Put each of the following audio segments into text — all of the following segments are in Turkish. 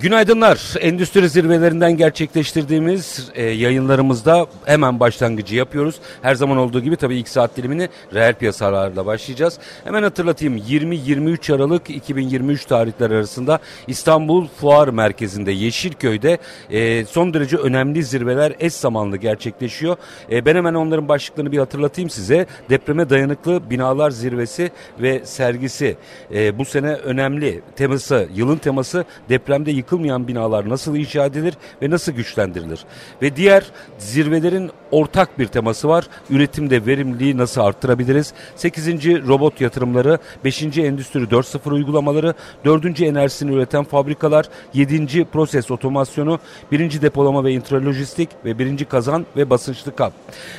Günaydınlar. Endüstri zirvelerinden gerçekleştirdiğimiz e, yayınlarımızda hemen başlangıcı yapıyoruz. Her zaman olduğu gibi tabii ilk saat dilimini reel piyasalarla başlayacağız. Hemen hatırlatayım 20-23 Aralık 2023 tarihler arasında İstanbul Fuar Merkezi'nde Yeşilköy'de e, son derece önemli zirveler eş zamanlı gerçekleşiyor. E, ben hemen onların başlıklarını bir hatırlatayım size. Depreme dayanıklı binalar zirvesi ve sergisi e, bu sene önemli teması, yılın teması depremde yıkılmayan binalar nasıl inşa edilir ve nasıl güçlendirilir? Ve diğer zirvelerin ortak bir teması var. Üretimde verimliliği nasıl arttırabiliriz? 8. robot yatırımları, 5. endüstri 4.0 uygulamaları, 4. enerjisini üreten fabrikalar, 7. proses otomasyonu, 1. depolama ve intralojistik ve 1. kazan ve basınçlı kap.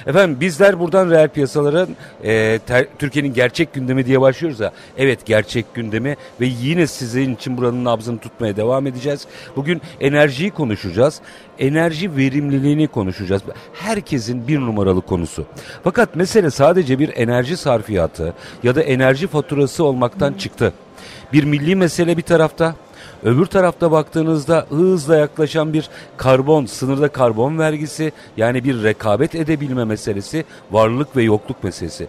Efendim bizler buradan reel piyasaların e, Türkiye'nin gerçek gündemi diye başlıyoruz ya. Evet gerçek gündemi ve yine sizin için buranın nabzını tutmaya devam edeceğiz edeceğiz. Bugün enerjiyi konuşacağız. Enerji verimliliğini konuşacağız. Herkesin bir numaralı konusu. Fakat mesele sadece bir enerji sarfiyatı ya da enerji faturası olmaktan çıktı. Bir milli mesele bir tarafta, Öbür tarafta baktığınızda hızla yaklaşan bir karbon, sınırda karbon vergisi yani bir rekabet edebilme meselesi, varlık ve yokluk meselesi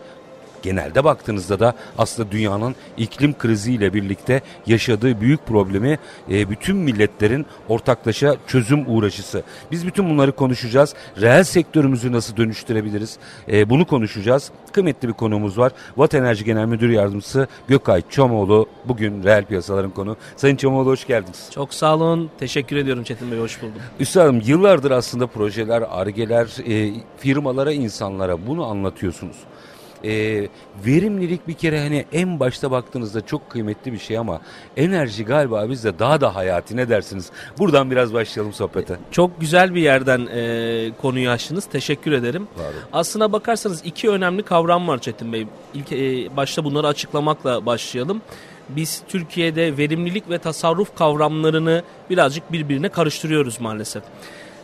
genelde baktığınızda da aslında dünyanın iklim kriziyle birlikte yaşadığı büyük problemi e, bütün milletlerin ortaklaşa çözüm uğraşısı. Biz bütün bunları konuşacağız. Reel sektörümüzü nasıl dönüştürebiliriz? E, bunu konuşacağız. Kıymetli bir konuğumuz var. Watt Enerji Genel Müdür Yardımcısı Gökay Çomoğlu bugün reel piyasaların konu. Sayın Çomoğlu hoş geldiniz. Çok sağ olun. Teşekkür ediyorum Çetin Bey. Hoş buldum. Üstadım yıllardır aslında projeler, argeler, e, firmalara, insanlara bunu anlatıyorsunuz e, verimlilik bir kere hani en başta baktığınızda çok kıymetli bir şey ama enerji galiba bizde daha da hayati ne dersiniz? Buradan biraz başlayalım sohbete. Çok güzel bir yerden e, konuyu açtınız. Teşekkür ederim. Pardon. Aslına bakarsanız iki önemli kavram var Çetin Bey. İlk e, başta bunları açıklamakla başlayalım biz Türkiye'de verimlilik ve tasarruf kavramlarını birazcık birbirine karıştırıyoruz maalesef.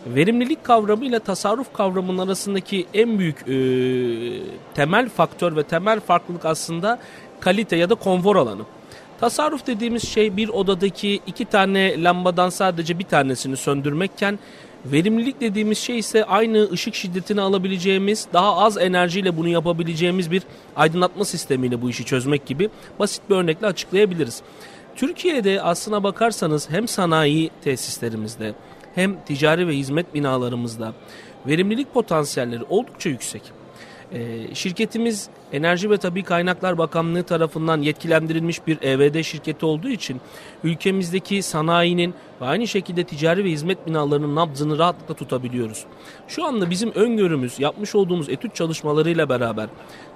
Verimlilik kavramı ile tasarruf kavramının arasındaki en büyük e, temel faktör ve temel farklılık aslında kalite ya da konfor alanı. Tasarruf dediğimiz şey bir odadaki iki tane lambadan sadece bir tanesini söndürmekken verimlilik dediğimiz şey ise aynı ışık şiddetini alabileceğimiz, daha az enerjiyle bunu yapabileceğimiz bir aydınlatma sistemiyle bu işi çözmek gibi basit bir örnekle açıklayabiliriz. Türkiye'de aslına bakarsanız hem sanayi tesislerimizde hem ticari ve hizmet binalarımızda verimlilik potansiyelleri oldukça yüksek. Ee, şirketimiz Enerji ve Tabi Kaynaklar Bakanlığı tarafından yetkilendirilmiş bir EVD şirketi olduğu için ülkemizdeki sanayinin ve aynı şekilde ticari ve hizmet binalarının nabzını rahatlıkla tutabiliyoruz. Şu anda bizim öngörümüz yapmış olduğumuz etüt çalışmalarıyla beraber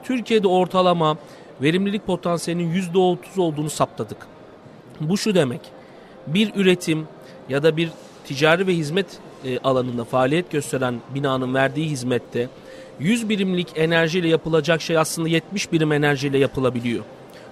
Türkiye'de ortalama verimlilik potansiyelinin %30 olduğunu saptadık. Bu şu demek bir üretim ya da bir ticari ve hizmet e, alanında faaliyet gösteren binanın verdiği hizmette 100 birimlik enerjiyle yapılacak şey aslında 70 birim enerjiyle yapılabiliyor.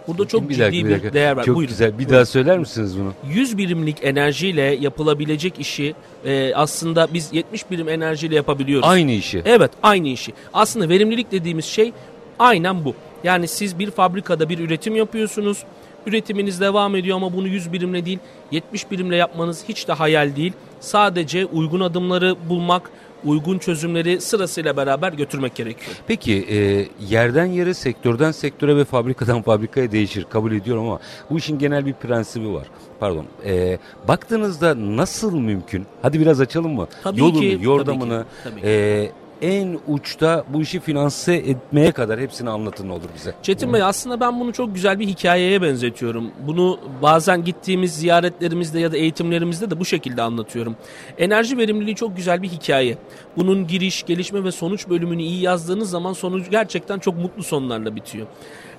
Burada çok bir ciddi dakika, bir, değer var. Çok Buyurun. güzel. Bir Buyurun. daha söyler misiniz bunu? 100 birimlik enerjiyle yapılabilecek işi e, aslında biz 70 birim enerjiyle yapabiliyoruz. Aynı işi. Evet, aynı işi. Aslında verimlilik dediğimiz şey aynen bu. Yani siz bir fabrikada bir üretim yapıyorsunuz. Üretiminiz devam ediyor ama bunu 100 birimle değil 70 birimle yapmanız hiç de hayal değil. Sadece uygun adımları bulmak, uygun çözümleri sırasıyla beraber götürmek gerekiyor. Peki e, yerden yere, sektörden sektöre ve fabrikadan fabrikaya değişir kabul ediyorum ama bu işin genel bir prensibi var. Pardon. E, baktığınızda nasıl mümkün? Hadi biraz açalım mı? Tabii Yolunu, ki, yordamını, tabii ki, tabii ki. E, en uçta bu işi finanse etmeye kadar hepsini anlatın olur bize. Çetin Bey aslında ben bunu çok güzel bir hikayeye benzetiyorum. Bunu bazen gittiğimiz ziyaretlerimizde ya da eğitimlerimizde de bu şekilde anlatıyorum. Enerji verimliliği çok güzel bir hikaye. Bunun giriş, gelişme ve sonuç bölümünü iyi yazdığınız zaman sonuç gerçekten çok mutlu sonlarla bitiyor.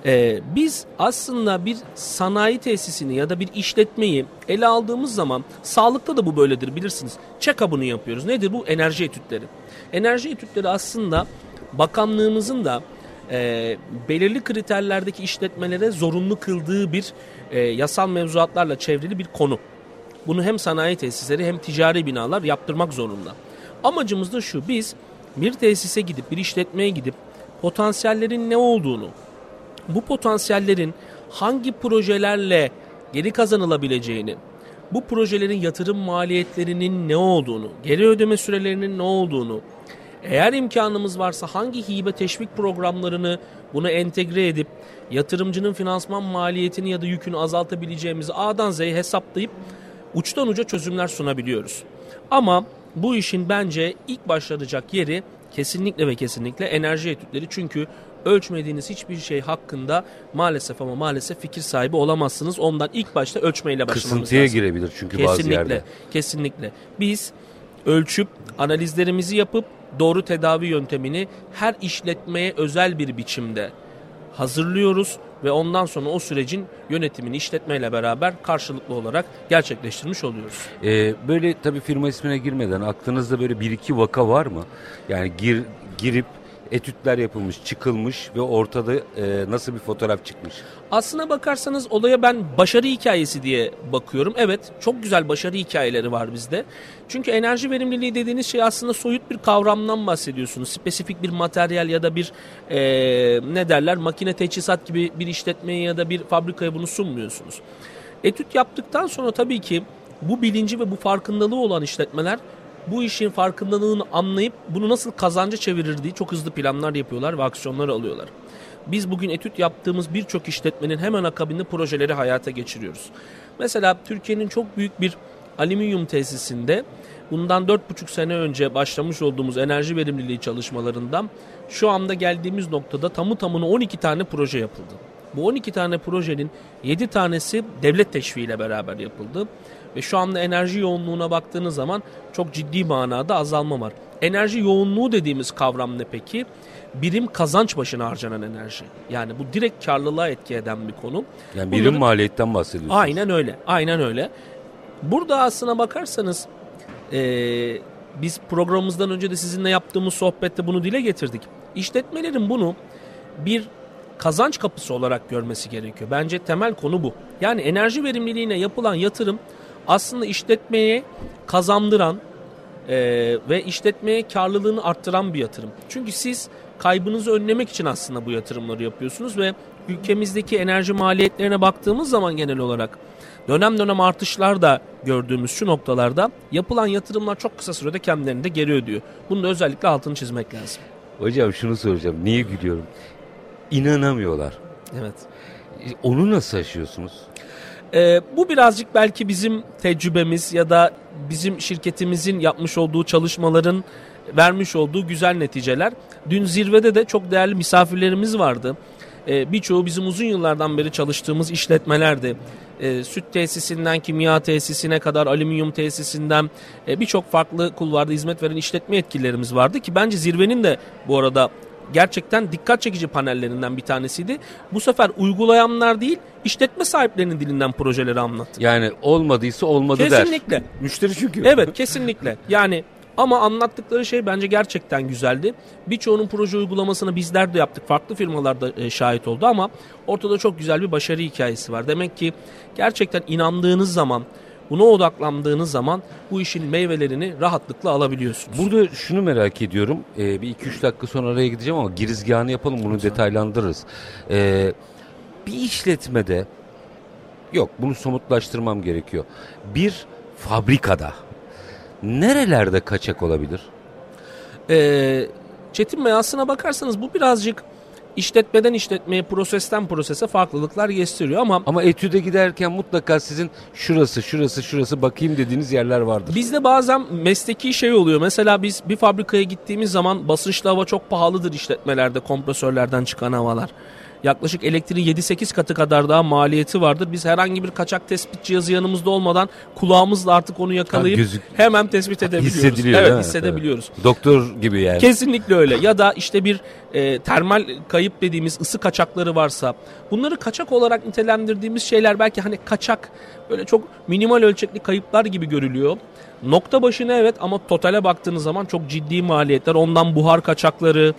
Ee, biz aslında bir sanayi tesisini ya da bir işletmeyi ele aldığımız zaman sağlıkta da bu böyledir bilirsiniz. Check-up'ını yapıyoruz. Nedir bu? Enerji etütleri. Enerji etütleri aslında bakanlığımızın da e, belirli kriterlerdeki işletmelere zorunlu kıldığı bir e, yasal mevzuatlarla çevrili bir konu. Bunu hem sanayi tesisleri hem ticari binalar yaptırmak zorunda. Amacımız da şu biz bir tesise gidip bir işletmeye gidip potansiyellerin ne olduğunu, bu potansiyellerin hangi projelerle geri kazanılabileceğini, bu projelerin yatırım maliyetlerinin ne olduğunu, geri ödeme sürelerinin ne olduğunu, eğer imkanımız varsa hangi hibe teşvik programlarını buna entegre edip yatırımcının finansman maliyetini ya da yükünü azaltabileceğimizi A'dan Z'ye hesaplayıp uçtan uca çözümler sunabiliyoruz. Ama bu işin bence ilk başlanacak yeri kesinlikle ve kesinlikle enerji etütleri çünkü ölçmediğiniz hiçbir şey hakkında maalesef ama maalesef fikir sahibi olamazsınız. Ondan ilk başta ölçmeyle başlamamız Kısıntıya lazım. girebilir çünkü kesinlikle, bazı yerde. Kesinlikle. Biz ölçüp analizlerimizi yapıp doğru tedavi yöntemini her işletmeye özel bir biçimde hazırlıyoruz ve ondan sonra o sürecin yönetimini işletmeyle beraber karşılıklı olarak gerçekleştirmiş oluyoruz. Ee, böyle tabii firma ismine girmeden aklınızda böyle bir iki vaka var mı? Yani gir, girip etütler yapılmış, çıkılmış ve ortada e, nasıl bir fotoğraf çıkmış? Aslına bakarsanız olaya ben başarı hikayesi diye bakıyorum. Evet çok güzel başarı hikayeleri var bizde. Çünkü enerji verimliliği dediğiniz şey aslında soyut bir kavramdan bahsediyorsunuz. Spesifik bir materyal ya da bir e, ne derler makine teçhizat gibi bir işletmeye ya da bir fabrikaya bunu sunmuyorsunuz. Etüt yaptıktan sonra tabii ki bu bilinci ve bu farkındalığı olan işletmeler bu işin farkındalığını anlayıp bunu nasıl kazanca çevirir diye çok hızlı planlar yapıyorlar ve aksiyonlar alıyorlar. Biz bugün etüt yaptığımız birçok işletmenin hemen akabinde projeleri hayata geçiriyoruz. Mesela Türkiye'nin çok büyük bir alüminyum tesisinde bundan 4,5 sene önce başlamış olduğumuz enerji verimliliği çalışmalarından şu anda geldiğimiz noktada tamı tamına 12 tane proje yapıldı. Bu 12 tane projenin 7 tanesi devlet teşviğiyle beraber yapıldı. Ve şu anda enerji yoğunluğuna baktığınız zaman çok ciddi manada azalma var. Enerji yoğunluğu dediğimiz kavram ne peki? Birim kazanç başına harcanan enerji. Yani bu direkt karlılığa etki eden bir konu. Yani birim Bunları- maliyetten bahsediyorsunuz. Aynen öyle. Aynen öyle. Burada aslına bakarsanız eee, biz programımızdan önce de sizinle yaptığımız sohbette bunu dile getirdik. İşletmelerin bunu bir kazanç kapısı olarak görmesi gerekiyor. Bence temel konu bu. Yani enerji verimliliğine yapılan yatırım aslında işletmeye kazandıran eee, ve işletmeye karlılığını arttıran bir yatırım. Çünkü siz kaybınızı önlemek için aslında bu yatırımları yapıyorsunuz ve ülkemizdeki enerji maliyetlerine baktığımız zaman genel olarak dönem dönem artışlar da gördüğümüz şu noktalarda yapılan yatırımlar çok kısa sürede kendilerini de geri ödüyor. Bunun da özellikle altını çizmek lazım. Hocam şunu soracağım. Niye gülüyorum? İnanamıyorlar. Evet. E, Onu nasıl aşıyorsunuz? Ee, bu birazcık belki bizim tecrübemiz ya da bizim şirketimizin yapmış olduğu çalışmaların vermiş olduğu güzel neticeler. Dün zirvede de çok değerli misafirlerimiz vardı. Ee, birçoğu bizim uzun yıllardan beri çalıştığımız işletmelerdi. Ee, süt tesisinden kimya tesisine kadar alüminyum tesisinden e, birçok farklı kulvarda hizmet veren işletme yetkililerimiz vardı ki bence zirvenin de bu arada gerçekten dikkat çekici panellerinden bir tanesiydi. Bu sefer uygulayanlar değil, işletme sahiplerinin dilinden projeleri anlattı. Yani olmadıysa olmadı der. Kesinlikle. Müşteri çünkü. Evet, kesinlikle. Yani ama anlattıkları şey bence gerçekten güzeldi. Birçoğunun proje uygulamasını bizler de yaptık. Farklı firmalar da e, şahit oldu ama ortada çok güzel bir başarı hikayesi var. Demek ki gerçekten inandığınız zaman, buna odaklandığınız zaman bu işin meyvelerini rahatlıkla alabiliyorsunuz. Burada şunu merak ediyorum. Ee, bir iki üç dakika sonra araya gideceğim ama girizgahını yapalım bunu detaylandırırız. Ee, bir işletmede yok bunu somutlaştırmam gerekiyor. Bir fabrikada nerelerde kaçak olabilir? Ee, Çetin Bey aslına bakarsanız bu birazcık işletmeden işletmeye, prosesten prosese farklılıklar gösteriyor ama Ama etüde giderken mutlaka sizin şurası, şurası, şurası bakayım dediğiniz yerler vardır. Bizde bazen mesleki şey oluyor. Mesela biz bir fabrikaya gittiğimiz zaman basınçlı hava çok pahalıdır işletmelerde kompresörlerden çıkan havalar. Yaklaşık elektriğin 7-8 katı kadar daha maliyeti vardır. Biz herhangi bir kaçak tespit cihazı yanımızda olmadan kulağımızla artık onu yakalayıp Ha, gözük- hemen tespit edebiliyoruz. Hissediliyor evet hissedebiliyoruz. Evet. Doktor gibi yani. Kesinlikle öyle. Ya da işte bir e, termal kayıp dediğimiz ısı kaçakları varsa bunları kaçak olarak nitelendirdiğimiz şeyler belki hani kaçak böyle çok minimal ölçekli kayıplar gibi görülüyor. Nokta başına evet ama totale baktığınız zaman çok ciddi maliyetler. Ondan buhar kaçakları,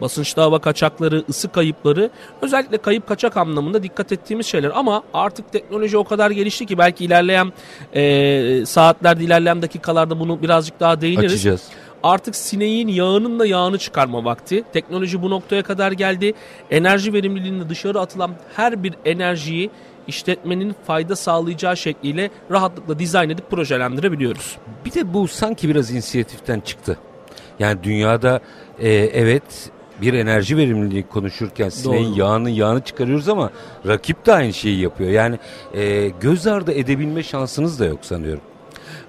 basınçlı hava kaçakları, ısı kayıpları özellikle kayıp kaçak anlamında dikkat ettiğimiz şeyler. Ama artık teknoloji o kadar gelişti ki belki ilerleyen e, saatlerde ilerleyen dakikalarda bunu birazcık daha değiniriz Açacağız. artık sineğin yağının da yağını çıkarma vakti. Teknoloji bu noktaya kadar geldi. Enerji verimliliğinde dışarı atılan her bir enerjiyi işletmenin fayda sağlayacağı şekliyle rahatlıkla dizayn edip projelendirebiliyoruz. Bir de bu sanki biraz inisiyatiften çıktı. Yani dünyada e, evet bir enerji verimliliği konuşurken sineğin Doğru. yağını yağını çıkarıyoruz ama rakip de aynı şeyi yapıyor. Yani e, göz ardı edebilme şansınız da yok sanıyorum.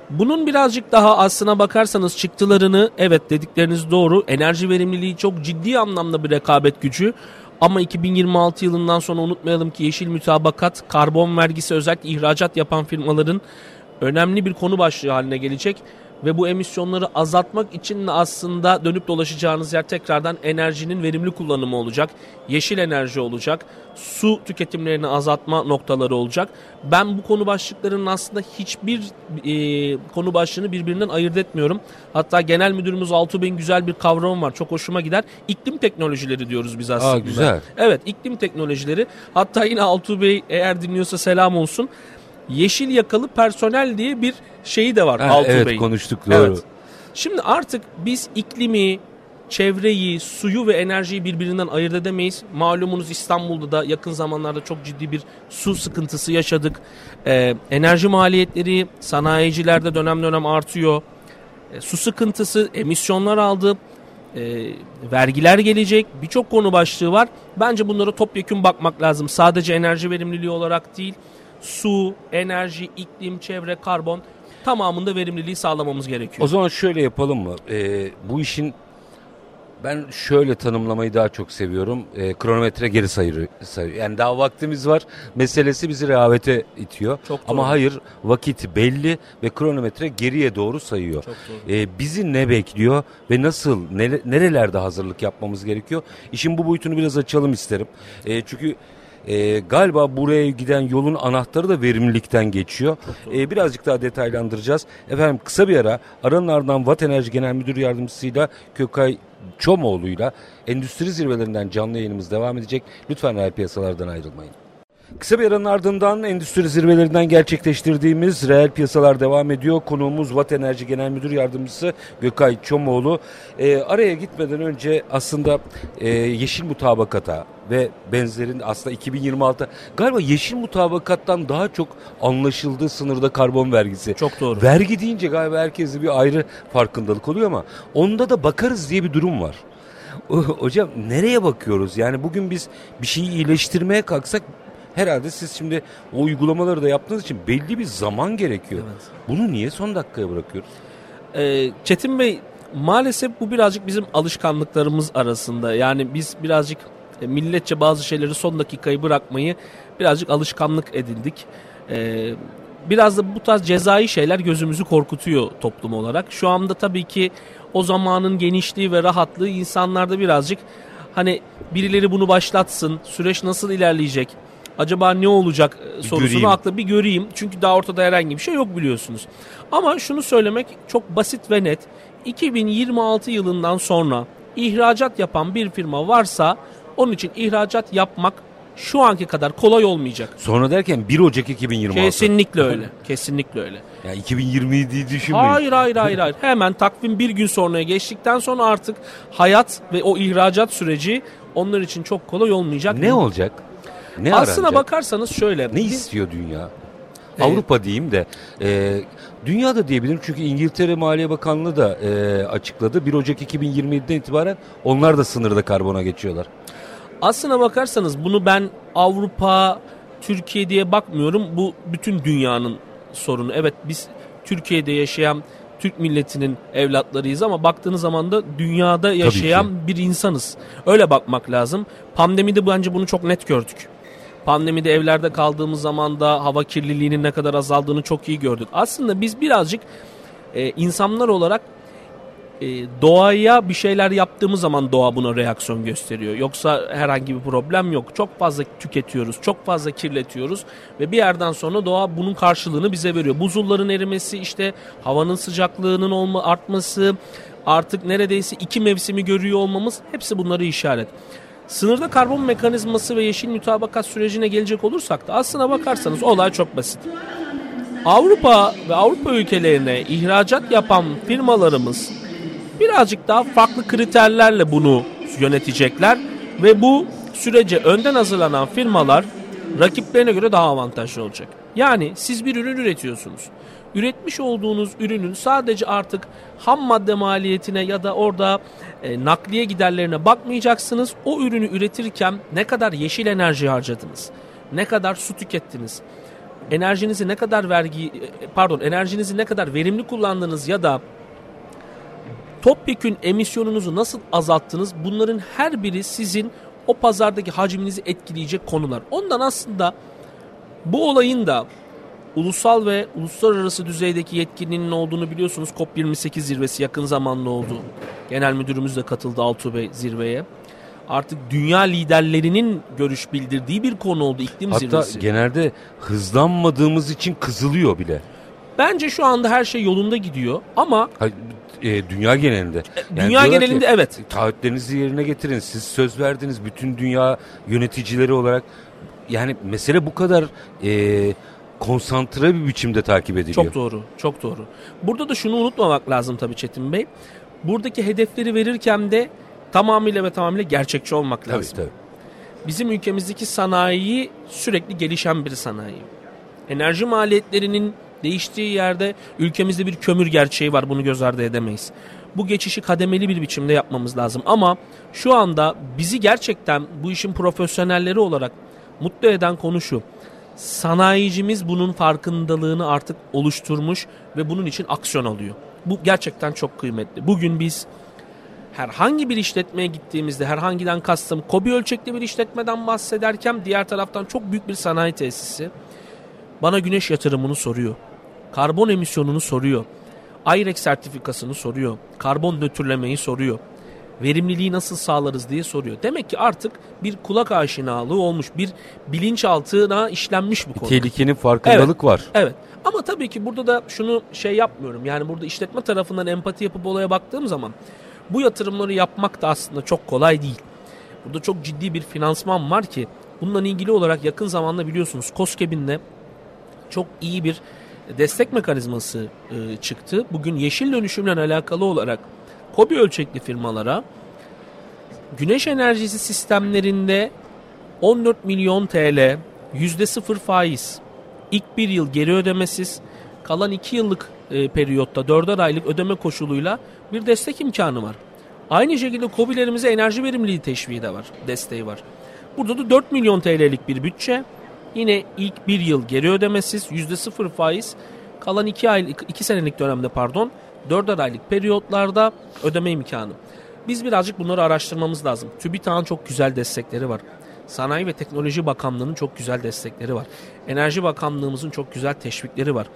Bunun birazcık daha aslına bakarsanız çıktılarını evet dedikleriniz doğru. Enerji verimliliği çok ciddi anlamda bir rekabet gücü. Ama 2026 yılından sonra unutmayalım ki yeşil mütabakat karbon vergisi özellikle ihracat yapan firmaların önemli bir konu başlığı haline gelecek ve bu emisyonları azaltmak için aslında dönüp dolaşacağınız yer tekrardan enerjinin verimli kullanımı olacak. Yeşil enerji olacak. Su tüketimlerini azaltma noktaları olacak. Ben bu konu başlıklarının aslında hiçbir e, konu başlığını birbirinden ayırt etmiyorum. Hatta genel müdürümüz Altuğ Bey'in güzel bir kavramı var. Çok hoşuma gider. İklim teknolojileri diyoruz biz aslında. Aa, güzel. Evet iklim teknolojileri. Hatta yine Altuğ Bey eğer dinliyorsa selam olsun yeşil yakalı personel diye bir şeyi de var ha, Altuğ evet, Bey'in. konuştuk doğru. Evet. Şimdi artık biz iklimi, çevreyi, suyu ve enerjiyi birbirinden ayırt edemeyiz. Malumunuz İstanbul'da da yakın zamanlarda çok ciddi bir su sıkıntısı yaşadık. Ee, enerji maliyetleri sanayicilerde dönem dönem artıyor. Ee, su sıkıntısı, emisyonlar aldı. E, vergiler gelecek. Birçok konu başlığı var. Bence bunlara topyekun bakmak lazım. Sadece enerji verimliliği olarak değil su, enerji, iklim, çevre, karbon tamamında verimliliği sağlamamız gerekiyor. O zaman şöyle yapalım mı? Ee, bu işin ben şöyle tanımlamayı daha çok seviyorum. E, kronometre geri sayıyor, sayıyor. Yani daha vaktimiz var. Meselesi bizi rehavete itiyor. Çok doğru. Ama hayır vakit belli ve kronometre geriye doğru sayıyor. Çok doğru. E, bizi ne bekliyor ve nasıl ne, nerelerde hazırlık yapmamız gerekiyor? İşin bu boyutunu biraz açalım isterim. E, çünkü e, galiba buraya giden yolun anahtarı da verimlilikten geçiyor. E, birazcık daha detaylandıracağız. Efendim kısa bir ara aranın ardından Vat Enerji Genel Müdür Yardımcısıyla Kökay Çomoğlu'yla endüstri zirvelerinden canlı yayınımız devam edecek. Lütfen reel piyasalardan ayrılmayın. Kısa bir aranın ardından endüstri zirvelerinden gerçekleştirdiğimiz reel piyasalar devam ediyor. Konuğumuz Vat Enerji Genel Müdür Yardımcısı Gökay Çomoğlu. E, araya gitmeden önce aslında e, yeşil mutabakata ve benzerin aslında 2026 galiba yeşil mutabakattan daha çok anlaşıldığı sınırda karbon vergisi. Çok doğru. Vergi deyince galiba herkeste bir ayrı farkındalık oluyor ama onda da bakarız diye bir durum var. Hocam nereye bakıyoruz? Yani bugün biz bir şeyi iyileştirmeye kalksak herhalde siz şimdi o uygulamaları da yaptığınız için belli bir zaman gerekiyor. Evet. Bunu niye son dakikaya bırakıyoruz? Ee, Çetin Bey maalesef bu birazcık bizim alışkanlıklarımız arasında. Yani biz birazcık e, milletçe bazı şeyleri son dakikayı bırakmayı birazcık alışkanlık edindik. Ee, biraz da bu tarz cezai şeyler gözümüzü korkutuyor toplum olarak. Şu anda tabii ki o zamanın genişliği ve rahatlığı insanlarda birazcık hani birileri bunu başlatsın, süreç nasıl ilerleyecek, acaba ne olacak e, sorusunu göreyim. akla bir göreyim. Çünkü daha ortada herhangi bir şey yok biliyorsunuz. Ama şunu söylemek çok basit ve net. 2026 yılından sonra ihracat yapan bir firma varsa onun için ihracat yapmak şu anki kadar kolay olmayacak. Sonra derken 1 Ocak 2026. Kesinlikle öyle. Kesinlikle öyle. Ya 2027'yi düşünmeyin. Hayır hayır hayır hayır. Hemen takvim bir gün sonraya geçtikten sonra artık hayat ve o ihracat süreci onlar için çok kolay olmayacak. Ne olacak? Ne Aslına aranacak? bakarsanız şöyle. Ne biz, istiyor dünya? Evet. Avrupa diyeyim de e, dünyada diyebilirim çünkü İngiltere Maliye Bakanlığı da e, açıkladı. 1 Ocak 2027'den itibaren onlar da sınırda karbona geçiyorlar. Aslına bakarsanız bunu ben Avrupa, Türkiye diye bakmıyorum. Bu bütün dünyanın sorunu. Evet biz Türkiye'de yaşayan Türk milletinin evlatlarıyız ama baktığınız zaman da dünyada yaşayan bir insanız. Öyle bakmak lazım. Pandemide bence bunu çok net gördük. Pandemide evlerde kaldığımız zaman da hava kirliliğinin ne kadar azaldığını çok iyi gördük. Aslında biz birazcık e, insanlar olarak e, doğaya bir şeyler yaptığımız zaman doğa buna reaksiyon gösteriyor. Yoksa herhangi bir problem yok. Çok fazla tüketiyoruz, çok fazla kirletiyoruz ve bir yerden sonra doğa bunun karşılığını bize veriyor. Buzulların erimesi, işte havanın sıcaklığının olma artması, artık neredeyse iki mevsimi görüyor olmamız hepsi bunları işaret. Sınırda karbon mekanizması ve yeşil mütabakat sürecine gelecek olursak da aslına bakarsanız olay çok basit. Avrupa ve Avrupa ülkelerine ihracat yapan firmalarımız birazcık daha farklı kriterlerle bunu yönetecekler ve bu sürece önden hazırlanan firmalar rakiplerine göre daha avantajlı olacak. Yani siz bir ürün üretiyorsunuz. Üretmiş olduğunuz ürünün sadece artık ham madde maliyetine ya da orada e, nakliye giderlerine bakmayacaksınız. O ürünü üretirken ne kadar yeşil enerji harcadınız, ne kadar su tükettiniz, enerjinizi ne kadar vergi e, pardon enerjinizi ne kadar verimli kullandınız ya da topyekün emisyonunuzu nasıl azalttınız bunların her biri sizin o pazardaki hacminizi etkileyecek konular. Ondan aslında bu olayın da ulusal ve uluslararası düzeydeki yetkinliğinin olduğunu biliyorsunuz. COP28 zirvesi yakın zamanlı oldu. Genel müdürümüz de katıldı Altuğ Bey zirveye. Artık dünya liderlerinin görüş bildirdiği bir konu oldu iklim Hatta zirvesi. Hatta genelde hızlanmadığımız için kızılıyor bile. Bence şu anda her şey yolunda gidiyor ama Hayır, e, dünya genelinde. Yani dünya genelinde ki, evet. Taahhütlerinizi yerine getirin. Siz söz verdiniz bütün dünya yöneticileri olarak. Yani mesele bu kadar e, konsantre bir biçimde takip ediliyor. Çok doğru, çok doğru. Burada da şunu unutmamak lazım tabii Çetin Bey. Buradaki hedefleri verirken de tamamıyla ve tamamıyla gerçekçi olmak lazım. Tabii, tabii. Bizim ülkemizdeki sanayi sürekli gelişen bir sanayi. Enerji maliyetlerinin değiştiği yerde ülkemizde bir kömür gerçeği var bunu göz ardı edemeyiz. Bu geçişi kademeli bir biçimde yapmamız lazım ama şu anda bizi gerçekten bu işin profesyonelleri olarak mutlu eden konu şu. Sanayicimiz bunun farkındalığını artık oluşturmuş ve bunun için aksiyon alıyor. Bu gerçekten çok kıymetli. Bugün biz herhangi bir işletmeye gittiğimizde herhangiden kastım kobi ölçekli bir işletmeden bahsederken diğer taraftan çok büyük bir sanayi tesisi bana güneş yatırımını soruyor. Karbon emisyonunu soruyor. IREX sertifikasını soruyor. Karbon nötrlemeyi soruyor. Verimliliği nasıl sağlarız diye soruyor. Demek ki artık bir kulak aşinalığı olmuş. Bir bilinçaltına işlenmiş bu konu. Tehlikenin farkındalık evet. var. Evet. Ama tabii ki burada da şunu şey yapmıyorum. Yani burada işletme tarafından empati yapıp olaya baktığım zaman bu yatırımları yapmak da aslında çok kolay değil. Burada çok ciddi bir finansman var ki bununla ilgili olarak yakın zamanda biliyorsunuz COSGAP'in çok iyi bir destek mekanizması e, çıktı. Bugün yeşil dönüşümle alakalı olarak kobi ölçekli firmalara güneş enerjisi sistemlerinde 14 milyon TL yüzde sıfır faiz ilk bir yıl geri ödemesiz kalan iki yıllık e, periyotta dörder aylık ödeme koşuluyla bir destek imkanı var. Aynı şekilde COBİ'lerimize enerji verimliliği teşviği de var, desteği var. Burada da 4 milyon TL'lik bir bütçe. Yine ilk bir yıl geri ödemesiz, %0 faiz. Kalan 2 aylık, 2 senelik dönemde pardon, 4'er aylık periyotlarda ödeme imkanı. Biz birazcık bunları araştırmamız lazım. TÜBİTAK'ın çok güzel destekleri var. Sanayi ve Teknoloji Bakanlığı'nın çok güzel destekleri var. Enerji Bakanlığımızın çok güzel teşvikleri var.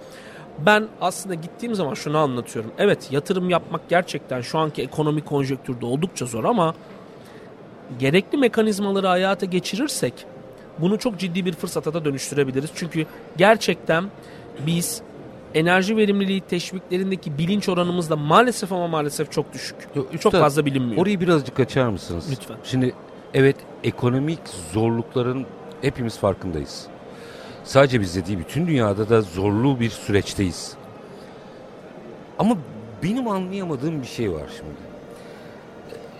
Ben aslında gittiğim zaman şunu anlatıyorum. Evet yatırım yapmak gerçekten şu anki ekonomik konjonktürde oldukça zor ama gerekli mekanizmaları hayata geçirirsek bunu çok ciddi bir fırsata da dönüştürebiliriz. Çünkü gerçekten biz enerji verimliliği teşviklerindeki bilinç oranımız da maalesef ama maalesef çok düşük. Yo, çok fazla bilinmiyor. Orayı birazcık açar mısınız? Lütfen. Şimdi evet ekonomik zorlukların hepimiz farkındayız. Sadece bizde değil bütün dünyada da zorlu bir süreçteyiz. Ama benim anlayamadığım bir şey var şimdi.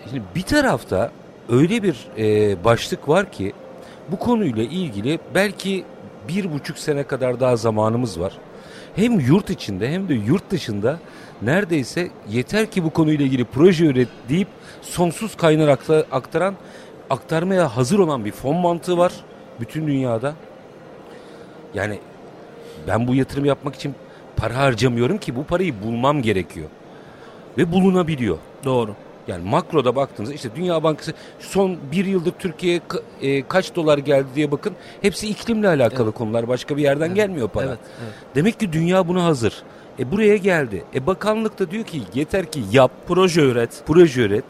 Şimdi bir tarafta öyle bir e, başlık var ki bu konuyla ilgili belki bir buçuk sene kadar daha zamanımız var. Hem yurt içinde hem de yurt dışında neredeyse yeter ki bu konuyla ilgili proje üret deyip sonsuz kaynar aktaran aktarmaya hazır olan bir fon mantığı var bütün dünyada. Yani ben bu yatırım yapmak için para harcamıyorum ki bu parayı bulmam gerekiyor. Ve bulunabiliyor. Doğru. Yani makroda baktığınızda işte Dünya Bankası son bir yıldır Türkiye'ye e, kaç dolar geldi diye bakın. Hepsi iklimle alakalı evet. konular. Başka bir yerden evet. gelmiyor para. Evet. Evet. Demek ki dünya buna hazır. E buraya geldi. E bakanlık da diyor ki yeter ki yap. Proje üret. Proje üret.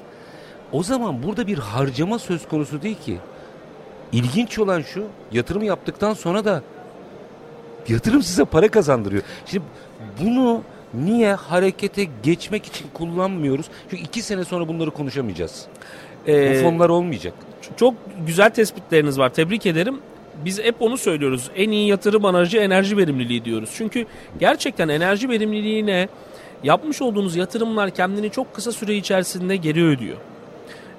O zaman burada bir harcama söz konusu değil ki. İlginç olan şu yatırım yaptıktan sonra da yatırım size para kazandırıyor. Şimdi bunu niye harekete geçmek için kullanmıyoruz? Çünkü iki sene sonra bunları konuşamayacağız. Ee, Bu fonlar olmayacak. Çok güzel tespitleriniz var. Tebrik ederim. Biz hep onu söylüyoruz. En iyi yatırım aracı enerji verimliliği diyoruz. Çünkü gerçekten enerji verimliliğine yapmış olduğunuz yatırımlar kendini çok kısa süre içerisinde geri ödüyor.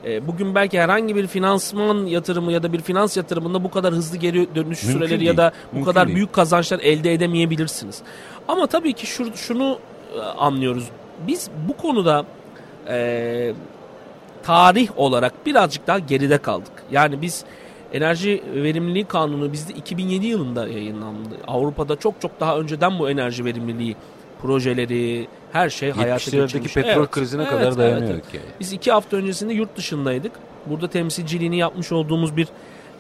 E, bugün belki herhangi bir finansman yatırımı ya da bir finans yatırımında bu kadar hızlı geri dönüş Mümkün süreleri değil. ya da bu kadar değil. büyük kazançlar elde edemeyebilirsiniz. Ama tabii ki şur, şunu e, anlıyoruz. Biz bu konuda e, tarih olarak birazcık daha geride kaldık. Yani biz enerji verimliliği kanunu bizde 2007 yılında yayınlandı. Avrupa'da çok çok daha önceden bu enerji verimliliği projeleri, her şey hayata 70'lerdeki geçirmiş. petrol Evet, krizine evet, kadar dayanıyor evet. ki. Biz iki hafta öncesinde yurt dışındaydık. Burada temsilciliğini yapmış olduğumuz bir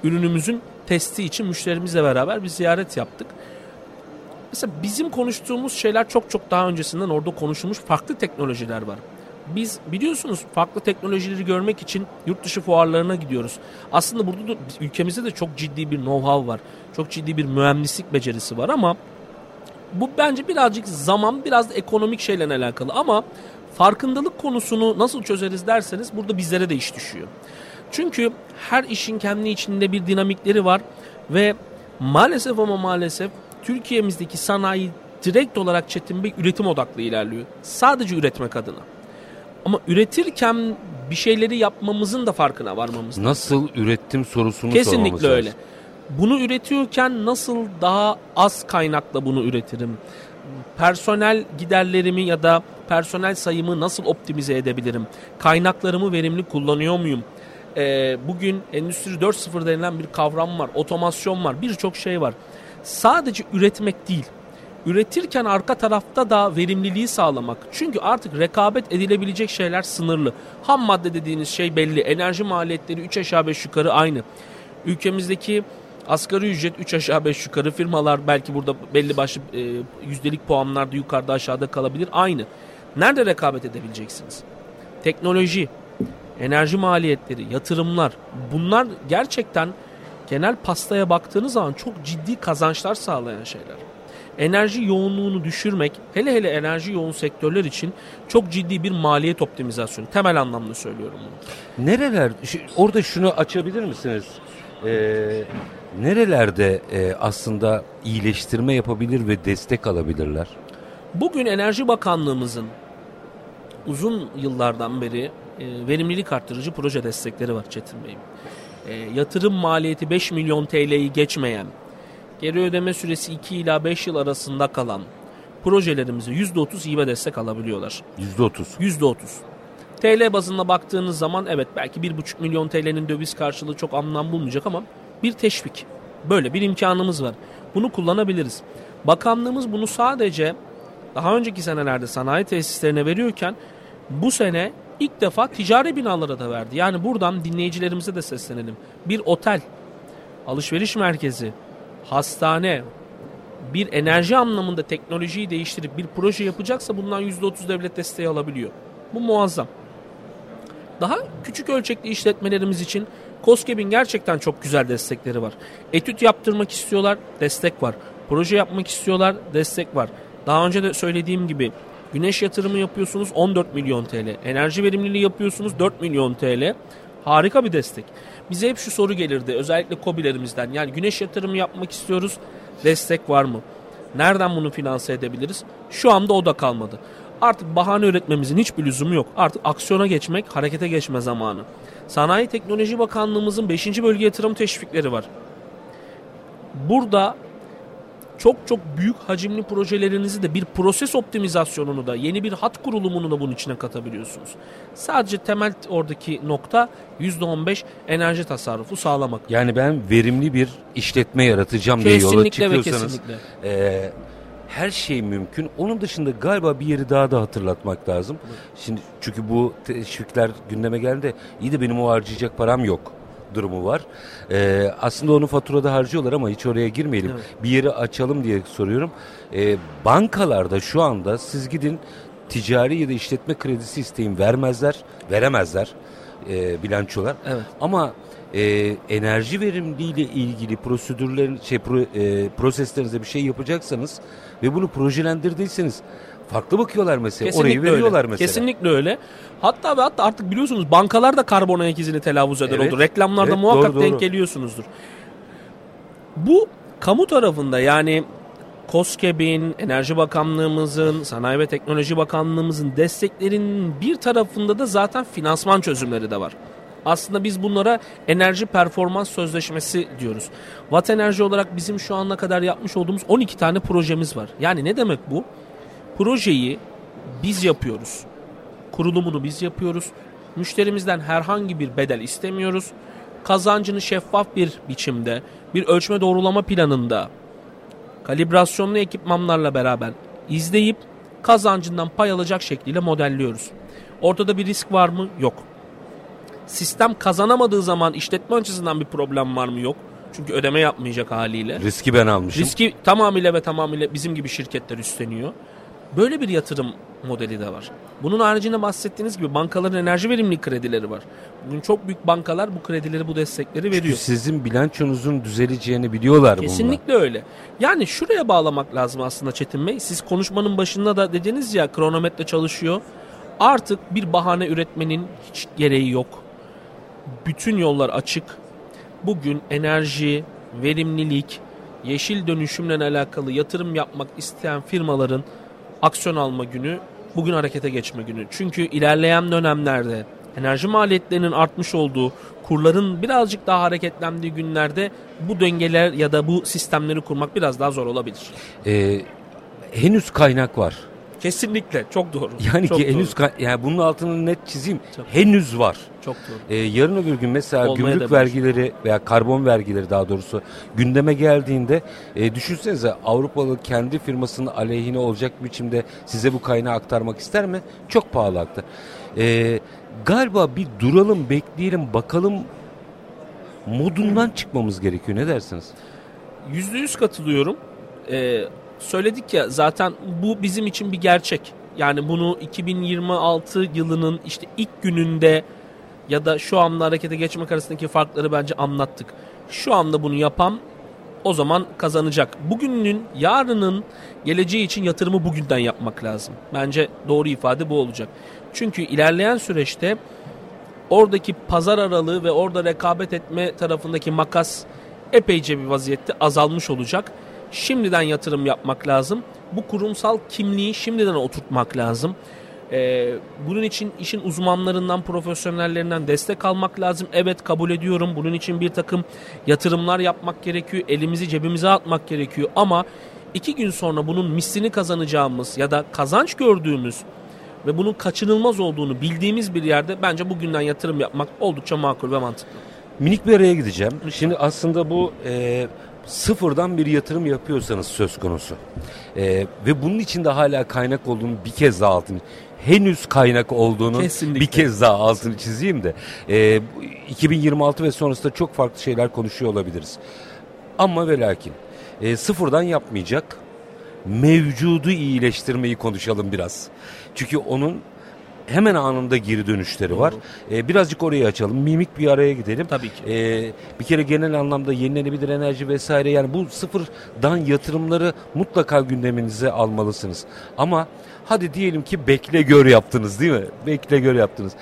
ürünümüzün testi için müşterimizle beraber bir ziyaret yaptık. Mesela bizim konuştuğumuz şeyler çok çok daha öncesinden orada konuşulmuş farklı teknolojiler var. Biz biliyorsunuz farklı teknolojileri görmek için yurt dışı fuarlarına gidiyoruz. Aslında burada da ülkemizde de çok ciddi bir know-how var. Çok ciddi bir mühendislik becerisi var ama bu bence birazcık zaman, biraz da ekonomik şeyle alakalı ama farkındalık konusunu nasıl çözeriz derseniz burada bizlere de iş düşüyor. Çünkü her işin kendi içinde bir dinamikleri var ve maalesef ama maalesef Türkiye'mizdeki sanayi direkt olarak Çetin Bey üretim odaklı ilerliyor. Sadece üretmek adına. Ama üretirken bir şeyleri yapmamızın da farkına varmamız lazım. Nasıl ürettim sorusunu sormamız Kesinlikle öyle. lazım. Bunu üretiyorken nasıl daha az kaynakla bunu üretirim? Personel giderlerimi ya da personel sayımı nasıl optimize edebilirim? Kaynaklarımı verimli kullanıyor muyum? Ee, bugün Endüstri 4.0 denilen bir kavram var, otomasyon var, birçok şey var. Sadece üretmek değil, üretirken arka tarafta da verimliliği sağlamak. Çünkü artık rekabet edilebilecek şeyler sınırlı. Ham madde dediğiniz şey belli. Enerji maliyetleri 3 aşağı 5 yukarı aynı. Ülkemizdeki asgari ücret 3 aşağı 5 yukarı firmalar belki burada belli başlı e, yüzdelik puanlarda yukarıda aşağıda kalabilir. Aynı. Nerede rekabet edebileceksiniz? Teknoloji, enerji maliyetleri, yatırımlar bunlar gerçekten genel pastaya baktığınız zaman çok ciddi kazançlar sağlayan şeyler. Enerji yoğunluğunu düşürmek hele hele enerji yoğun sektörler için çok ciddi bir maliyet optimizasyonu. Temel anlamda söylüyorum bunu. Nereler, orada şunu açabilir misiniz? Ee, nerelerde e, aslında iyileştirme yapabilir ve destek alabilirler? Bugün Enerji Bakanlığımızın uzun yıllardan beri e, verimlilik arttırıcı proje destekleri var Çetin Bey. E, yatırım maliyeti 5 milyon TL'yi geçmeyen, geri ödeme süresi 2 ila 5 yıl arasında kalan projelerimize %30 hibe destek alabiliyorlar. %30. %30. TL bazında baktığınız zaman evet belki 1,5 milyon TL'nin döviz karşılığı çok anlam bulmayacak ama bir teşvik. Böyle bir imkanımız var. Bunu kullanabiliriz. Bakanlığımız bunu sadece daha önceki senelerde sanayi tesislerine veriyorken bu sene ilk defa ticari binalara da verdi. Yani buradan dinleyicilerimize de seslenelim. Bir otel, alışveriş merkezi, hastane, bir enerji anlamında teknolojiyi değiştirip bir proje yapacaksa bundan %30 devlet desteği alabiliyor. Bu muazzam. Daha küçük ölçekli işletmelerimiz için COSGAP'in gerçekten çok güzel destekleri var. Etüt yaptırmak istiyorlar, destek var. Proje yapmak istiyorlar, destek var. Daha önce de söylediğim gibi güneş yatırımı yapıyorsunuz 14 milyon TL. Enerji verimliliği yapıyorsunuz 4 milyon TL. Harika bir destek. Bize hep şu soru gelirdi özellikle COBİ'lerimizden. Yani güneş yatırımı yapmak istiyoruz, destek var mı? Nereden bunu finanse edebiliriz? Şu anda o da kalmadı. Artık bahane üretmemizin hiçbir lüzumu yok. Artık aksiyona geçmek, harekete geçme zamanı. Sanayi Teknoloji Bakanlığımızın 5. bölge yatırım teşvikleri var. Burada çok çok büyük hacimli projelerinizi de bir proses optimizasyonunu da yeni bir hat kurulumunu da bunun içine katabiliyorsunuz. Sadece temel oradaki nokta %15 enerji tasarrufu sağlamak. Yani ben verimli bir işletme yaratacağım diye yola Kesinlikle ve çıkıyorsanız kesinlikle. e, her şey mümkün. Onun dışında galiba bir yeri daha da hatırlatmak lazım. Şimdi çünkü bu teşvikler gündeme geldi. İyi de benim o harcayacak param yok durumu var. E, aslında onu faturada harcıyorlar ama hiç oraya girmeyelim. Evet. Bir yeri açalım diye soruyorum. E, bankalarda şu anda siz gidin ticari ya da işletme kredisi isteyin vermezler, veremezler e, bilançolar. Evet. Ama e, enerji verimliliğiyle ilgili prosedürlerin şey pro, e, proseslerinizde bir şey yapacaksanız ve bunu projelendirdiyseniz farklı bakıyorlar mesela. Orayı veriyorlar öyle. mesela. Kesinlikle öyle. Hatta ve hatta artık biliyorsunuz bankalar da karbon ayak izini telaffuz eder Evet. oldu. Reklamlarda Evet, muhakkak doğru, doğru. denk geliyorsunuzdur. Bu kamu tarafında yani KOSGEB'in, Enerji Bakanlığımızın, Sanayi ve Teknoloji Bakanlığımızın desteklerinin bir tarafında da zaten finansman çözümleri de var. Aslında biz bunlara enerji performans sözleşmesi diyoruz. Watt Enerji olarak bizim şu ana kadar yapmış olduğumuz 12 tane projemiz var. Yani ne demek bu? Projeyi biz yapıyoruz. Kurulumunu biz yapıyoruz. Müşterimizden herhangi bir bedel istemiyoruz. Kazancını şeffaf bir biçimde, bir ölçme doğrulama planında, kalibrasyonlu ekipmanlarla beraber izleyip kazancından pay alacak şekliyle modelliyoruz. Ortada bir risk var mı? Yok. Sistem kazanamadığı zaman işletme açısından bir problem var mı? Yok. Çünkü ödeme yapmayacak haliyle. Riski ben almışım. Riski tamamıyla ve tamamıyla bizim gibi şirketler üstleniyor. Böyle bir yatırım modeli de var. Bunun haricinde bahsettiğiniz gibi bankaların enerji verimlilik kredileri var. Bugün çok büyük bankalar bu kredileri, bu destekleri veriyor. Çünkü sizin bilançonuzun düzeleceğini biliyorlar Kesinlikle bunlar. öyle. Yani şuraya bağlamak lazım aslında Çetin Bey. Siz konuşmanın başında da dediniz ya kronometre çalışıyor. Artık bir bahane üretmenin hiç gereği yok. Bütün yollar açık. Bugün enerji, verimlilik, yeşil dönüşümle alakalı yatırım yapmak isteyen firmaların aksiyon alma günü bugün harekete geçme günü. Çünkü ilerleyen dönemlerde enerji maliyetlerinin artmış olduğu, kurların birazcık daha hareketlendiği günlerde bu dengeler ya da bu sistemleri kurmak biraz daha zor olabilir. Ee, henüz kaynak var. Kesinlikle çok doğru. Yani çok ki doğru. henüz yani bunun altını net çizeyim. Çok. Henüz var. çok doğru. Ee, yarın öbür gün mesela Olmaya gümrük vergileri veya karbon vergileri daha doğrusu gündeme geldiğinde e, düşünsenize Avrupalı kendi firmasının aleyhine olacak biçimde size bu kaynağı aktarmak ister mi? Çok pahalı aktar. Ee, galiba bir duralım bekleyelim bakalım modundan çıkmamız gerekiyor ne dersiniz? Yüzde yüz katılıyorum. Ee, söyledik ya zaten bu bizim için bir gerçek. Yani bunu 2026 yılının işte ilk gününde ya da şu anda harekete geçmek arasındaki farkları bence anlattık. Şu anda bunu yapan o zaman kazanacak. Bugünün, yarının geleceği için yatırımı bugünden yapmak lazım. Bence doğru ifade bu olacak. Çünkü ilerleyen süreçte oradaki pazar aralığı ve orada rekabet etme tarafındaki makas epeyce bir vaziyette azalmış olacak. Şimdiden yatırım yapmak lazım. Bu kurumsal kimliği şimdiden oturtmak lazım. Ee, bunun için işin uzmanlarından, profesyonellerinden destek almak lazım. Evet kabul ediyorum. Bunun için bir takım yatırımlar yapmak gerekiyor. Elimizi cebimize atmak gerekiyor. Ama iki gün sonra bunun mislini kazanacağımız ya da kazanç gördüğümüz ve bunun kaçınılmaz olduğunu bildiğimiz bir yerde bence bugünden yatırım yapmak oldukça makul ve mantıklı. Minik bir araya gideceğim. Şimdi aslında bu e, sıfırdan bir yatırım yapıyorsanız söz konusu. E, ve bunun içinde hala kaynak olduğunu bir kez daha altını henüz kaynak olduğunu Kesinlikle. bir kez daha altını çizeyim de e, bu 2026 ve sonrasında çok farklı şeyler konuşuyor olabiliriz. Ama ve lakin e, sıfırdan yapmayacak mevcudu iyileştirmeyi konuşalım biraz. Çünkü onun hemen anında geri dönüşleri var. E, birazcık orayı açalım. Mimik bir araya gidelim. Tabii ki. E, bir kere genel anlamda yenilenebilir enerji vesaire yani bu sıfırdan yatırımları mutlaka gündeminize almalısınız. Ama hadi diyelim ki bekle gör yaptınız değil mi? Bekle gör yaptınız.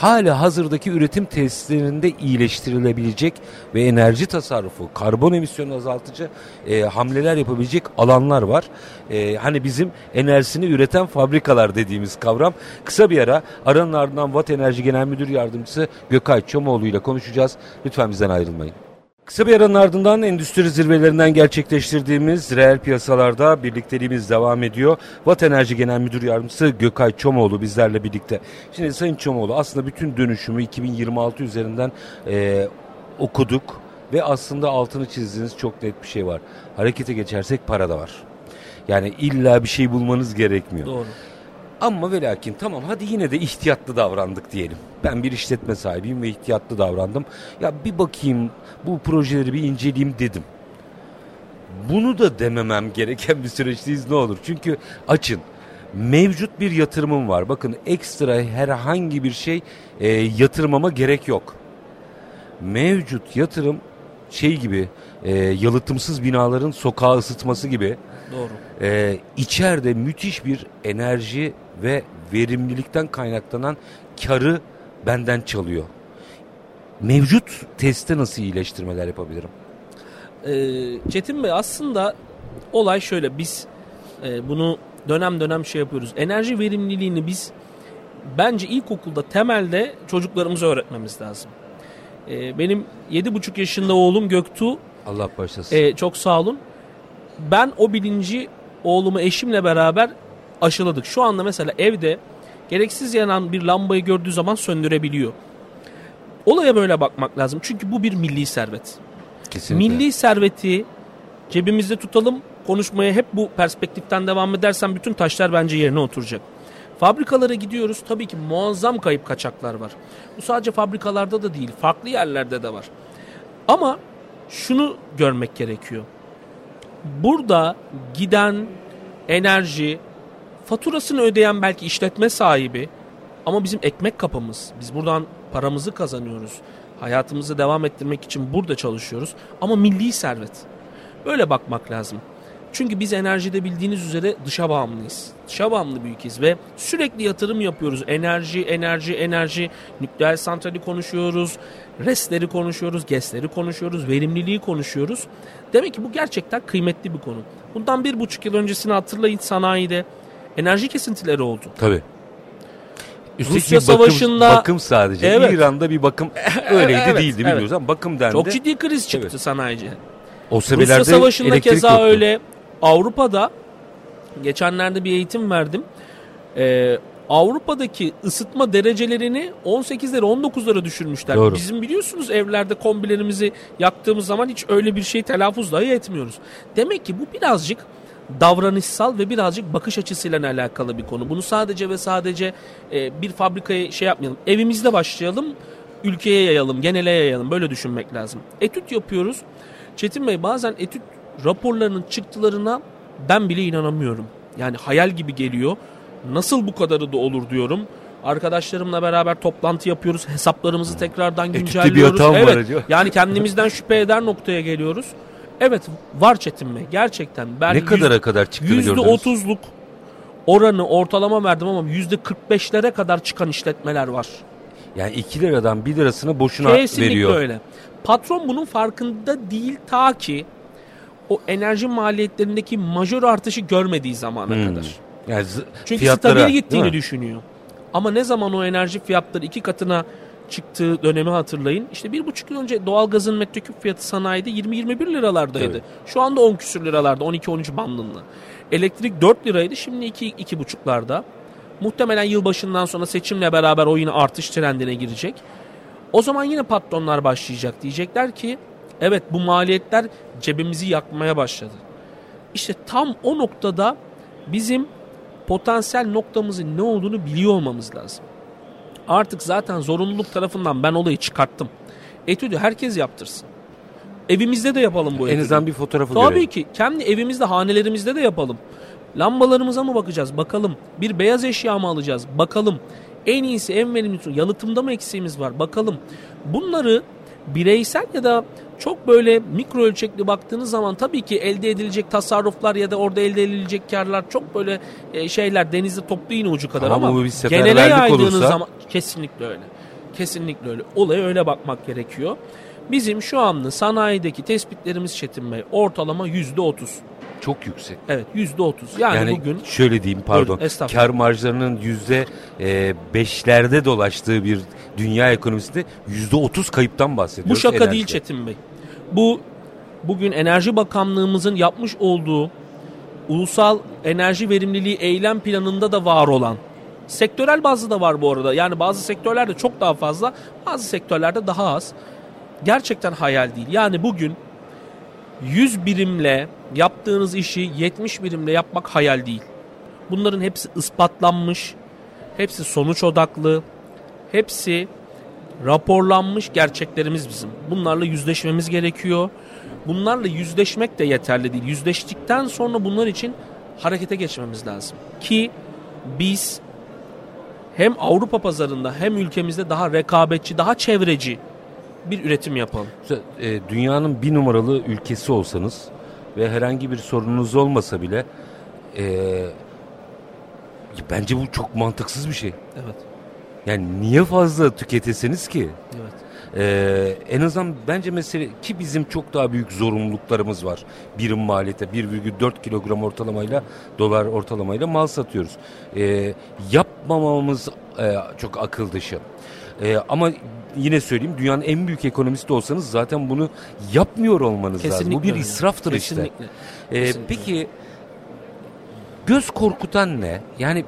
Hala hazırdaki üretim tesislerinde iyileştirilebilecek ve enerji tasarrufu, karbon emisyonu azaltıcı e, hamleler yapabilecek alanlar var. E, hani bizim enerjisini üreten fabrikalar dediğimiz kavram. Kısa bir ara aranın ardından Watt Enerji Genel Müdür Yardımcısı Gökay Çomoğlu ile konuşacağız. Lütfen bizden ayrılmayın. Kısa bir aranın ardından endüstri zirvelerinden gerçekleştirdiğimiz reel piyasalarda birlikteliğimiz devam ediyor. Watt Enerji Genel Müdür Yardımcısı Gökay Çomoğlu bizlerle birlikte. Şimdi Sayın Çomoğlu aslında bütün dönüşümü 2026 üzerinden e, okuduk ve aslında altını çizdiğiniz çok net bir şey var. Harekete geçersek para da var. Yani illa bir şey bulmanız gerekmiyor. Doğru. Ama ve lakin tamam hadi yine de ihtiyatlı davrandık diyelim. Ben bir işletme sahibiyim ve ihtiyatlı davrandım. Ya bir bakayım bu projeleri bir inceleyeyim dedim. Bunu da dememem gereken bir süreçteyiz ne olur. Çünkü açın mevcut bir yatırımım var. Bakın ekstra herhangi bir şey e, yatırmama gerek yok. Mevcut yatırım şey gibi e, yalıtımsız binaların sokağı ısıtması gibi Doğru. e, içeride müthiş bir enerji ve verimlilikten kaynaklanan karı benden çalıyor. Mevcut testte nasıl iyileştirmeler yapabilirim? Ee, Çetin Bey aslında olay şöyle biz e, bunu dönem dönem şey yapıyoruz. Enerji verimliliğini biz bence ilkokulda temelde çocuklarımıza öğretmemiz lazım. Ee, benim 7,5 yaşında oğlum Göktuğ Allah başlasın. e, çok sağ olun. Ben o bilinci oğlumu eşimle beraber aşıladık. Şu anda mesela evde gereksiz yanan bir lambayı gördüğü zaman söndürebiliyor. Olaya böyle bakmak lazım. Çünkü bu bir milli servet. Kesinlikle. Milli serveti cebimizde tutalım. Konuşmaya hep bu perspektiften devam edersen bütün taşlar bence yerine oturacak. Fabrikalara gidiyoruz. Tabii ki muazzam kayıp kaçaklar var. Bu sadece fabrikalarda da değil, farklı yerlerde de var. Ama şunu görmek gerekiyor. Burada giden enerji faturasını ödeyen belki işletme sahibi ama bizim ekmek kapımız. Biz buradan paramızı kazanıyoruz. Hayatımızı devam ettirmek için burada çalışıyoruz. Ama milli servet. Böyle bakmak lazım. Çünkü biz enerjide bildiğiniz üzere dışa bağımlıyız. Dışa bağımlı bir ülkeyiz ve sürekli yatırım yapıyoruz. Enerji, enerji, enerji. Nükleer santrali konuşuyoruz. Resleri konuşuyoruz. GES'leri konuşuyoruz. Verimliliği konuşuyoruz. Demek ki bu gerçekten kıymetli bir konu. Bundan bir buçuk yıl öncesini hatırlayın sanayide enerji kesintileri oldu. Tabii. Üstelik Rusya bakım, Savaşı'nda- bakım sadece. Evet. İran'da bir bakım öyleydi Evet, değildi evet. bilmiyoruz ama bakım dendi. Çok ciddi kriz çıktı Evet. sanayici. o Rusya Savaşı'nda keza yoktu. öyle. Avrupa'da geçenlerde bir eğitim verdim. Ee, Avrupa'daki ısıtma derecelerini 18'lere 19'lara düşürmüşler. Doğru. Bizim biliyorsunuz evlerde kombilerimizi yaktığımız zaman hiç öyle bir şey telaffuz dahi etmiyoruz. Demek ki bu birazcık davranışsal ve birazcık bakış açısıyla alakalı bir konu. Bunu sadece ve sadece e, bir fabrikaya şey yapmayalım. Evimizde başlayalım, ülkeye yayalım, genele yayalım. Böyle düşünmek lazım. Etüt yapıyoruz. Çetin Bey bazen etüt raporlarının çıktılarına ben bile inanamıyorum. Yani hayal gibi geliyor. Nasıl bu kadarı da olur diyorum. Arkadaşlarımla beraber toplantı yapıyoruz. Hesaplarımızı tekrardan Etütte bir güncelliyoruz. hatam var evet. acaba? Yani kendimizden şüphe eder noktaya geliyoruz. Evet var Çetin Bey gerçekten. Ben ne kadara kadar çıktığını Yüzde gördünüz. otuzluk oranı ortalama verdim ama yüzde 45'lere kadar çıkan işletmeler var. Yani 2 liradan 1 lirasını boşuna Kesinlikle veriyor. öyle. Patron bunun farkında değil ta ki o enerji maliyetlerindeki majör artışı görmediği zamana Hmm. kadar. Yani Çünkü fiyatlara, stabil gittiğini düşünüyor. Ama ne zaman o enerji fiyatları iki katına çıktığı dönemi hatırlayın. İşte bir buçuk yıl önce doğalgazın metreküp fiyatı sanayide 20-21 liralardaydı. Evet. Şu anda 10 küsür liralarda 12-13 bandında. Elektrik 4 liraydı şimdi 2 buçuklarda. Muhtemelen yılbaşından sonra seçimle beraber o yine artış trendine girecek. O zaman yine patronlar başlayacak. Diyecekler ki evet bu maliyetler cebimizi yakmaya başladı. İşte tam o noktada bizim potansiyel noktamızın ne olduğunu biliyor olmamız lazım. Artık zaten zorunluluk tarafından ben olayı çıkarttım. Etüdü herkes yaptırsın. Evimizde de yapalım bu En etüdü. azından bir fotoğrafı Tabii görelim. ki kendi evimizde hanelerimizde de yapalım. Lambalarımıza mı bakacağız? Bakalım. Bir beyaz eşya mı alacağız? Bakalım. En iyisi en verimlisi yalıtımda mı eksiğimiz var? Bakalım. Bunları bireysel ya da çok böyle mikro ölçekli baktığınız zaman tabii ki elde edilecek tasarruflar ya da orada elde edilecek karlar çok böyle e, şeyler denizde toplu iğne ucu kadar Ama ama, genele yaydığınız olursa- zaman kesinlikle öyle. Kesinlikle öyle. Olaya öyle bakmak gerekiyor. Bizim şu anda sanayideki tespitlerimiz Çetin Bey ortalama yüzde otuz. Çok yüksek. Evet yüzde otuz. Yani, Yani, bugün şöyle diyeyim pardon. Buyurun. Kar marjlarının yüzde e, beşlerde dolaştığı bir dünya ekonomisinde yüzde otuz kayıptan bahsediyoruz. bu şaka enerjide. değil Çetin Bey. Bu bugün Enerji Bakanlığımızın yapmış olduğu ulusal enerji verimliliği eylem planında da var olan sektörel bazı da var bu arada. Yani bazı sektörlerde çok daha fazla, bazı sektörlerde daha az. Gerçekten hayal değil. Yani bugün 100 birimle yaptığınız işi 70 birimle yapmak hayal değil. Bunların hepsi ispatlanmış, hepsi sonuç odaklı, hepsi raporlanmış gerçeklerimiz bizim. Bunlarla yüzleşmemiz gerekiyor. Bunlarla yüzleşmek de yeterli değil. Yüzleştikten sonra bunlar için harekete geçmemiz lazım. Ki biz hem Avrupa pazarında hem ülkemizde daha rekabetçi, daha çevreci bir üretim yapalım. E, dünyanın bir numaralı ülkesi olsanız ve herhangi bir sorununuz olmasa bile e, bence bu çok mantıksız bir şey. Evet. Yani niye fazla tüketesiniz ki? Evet. Ee, en azından bence mesele ki bizim çok daha büyük zorunluluklarımız var. Birim maliyete 1,4 kilogram ortalamayla dolar ortalamayla mal satıyoruz. Ee, yapmamamız e, çok akıl dışı. E, ama yine söyleyeyim dünyanın en büyük ekonomisti olsanız zaten bunu yapmıyor olmanız Kesinlikle lazım. Bu bir öyle. israftır Kesinlikle. işte. Kesinlikle. peki göz korkutan ne? Yani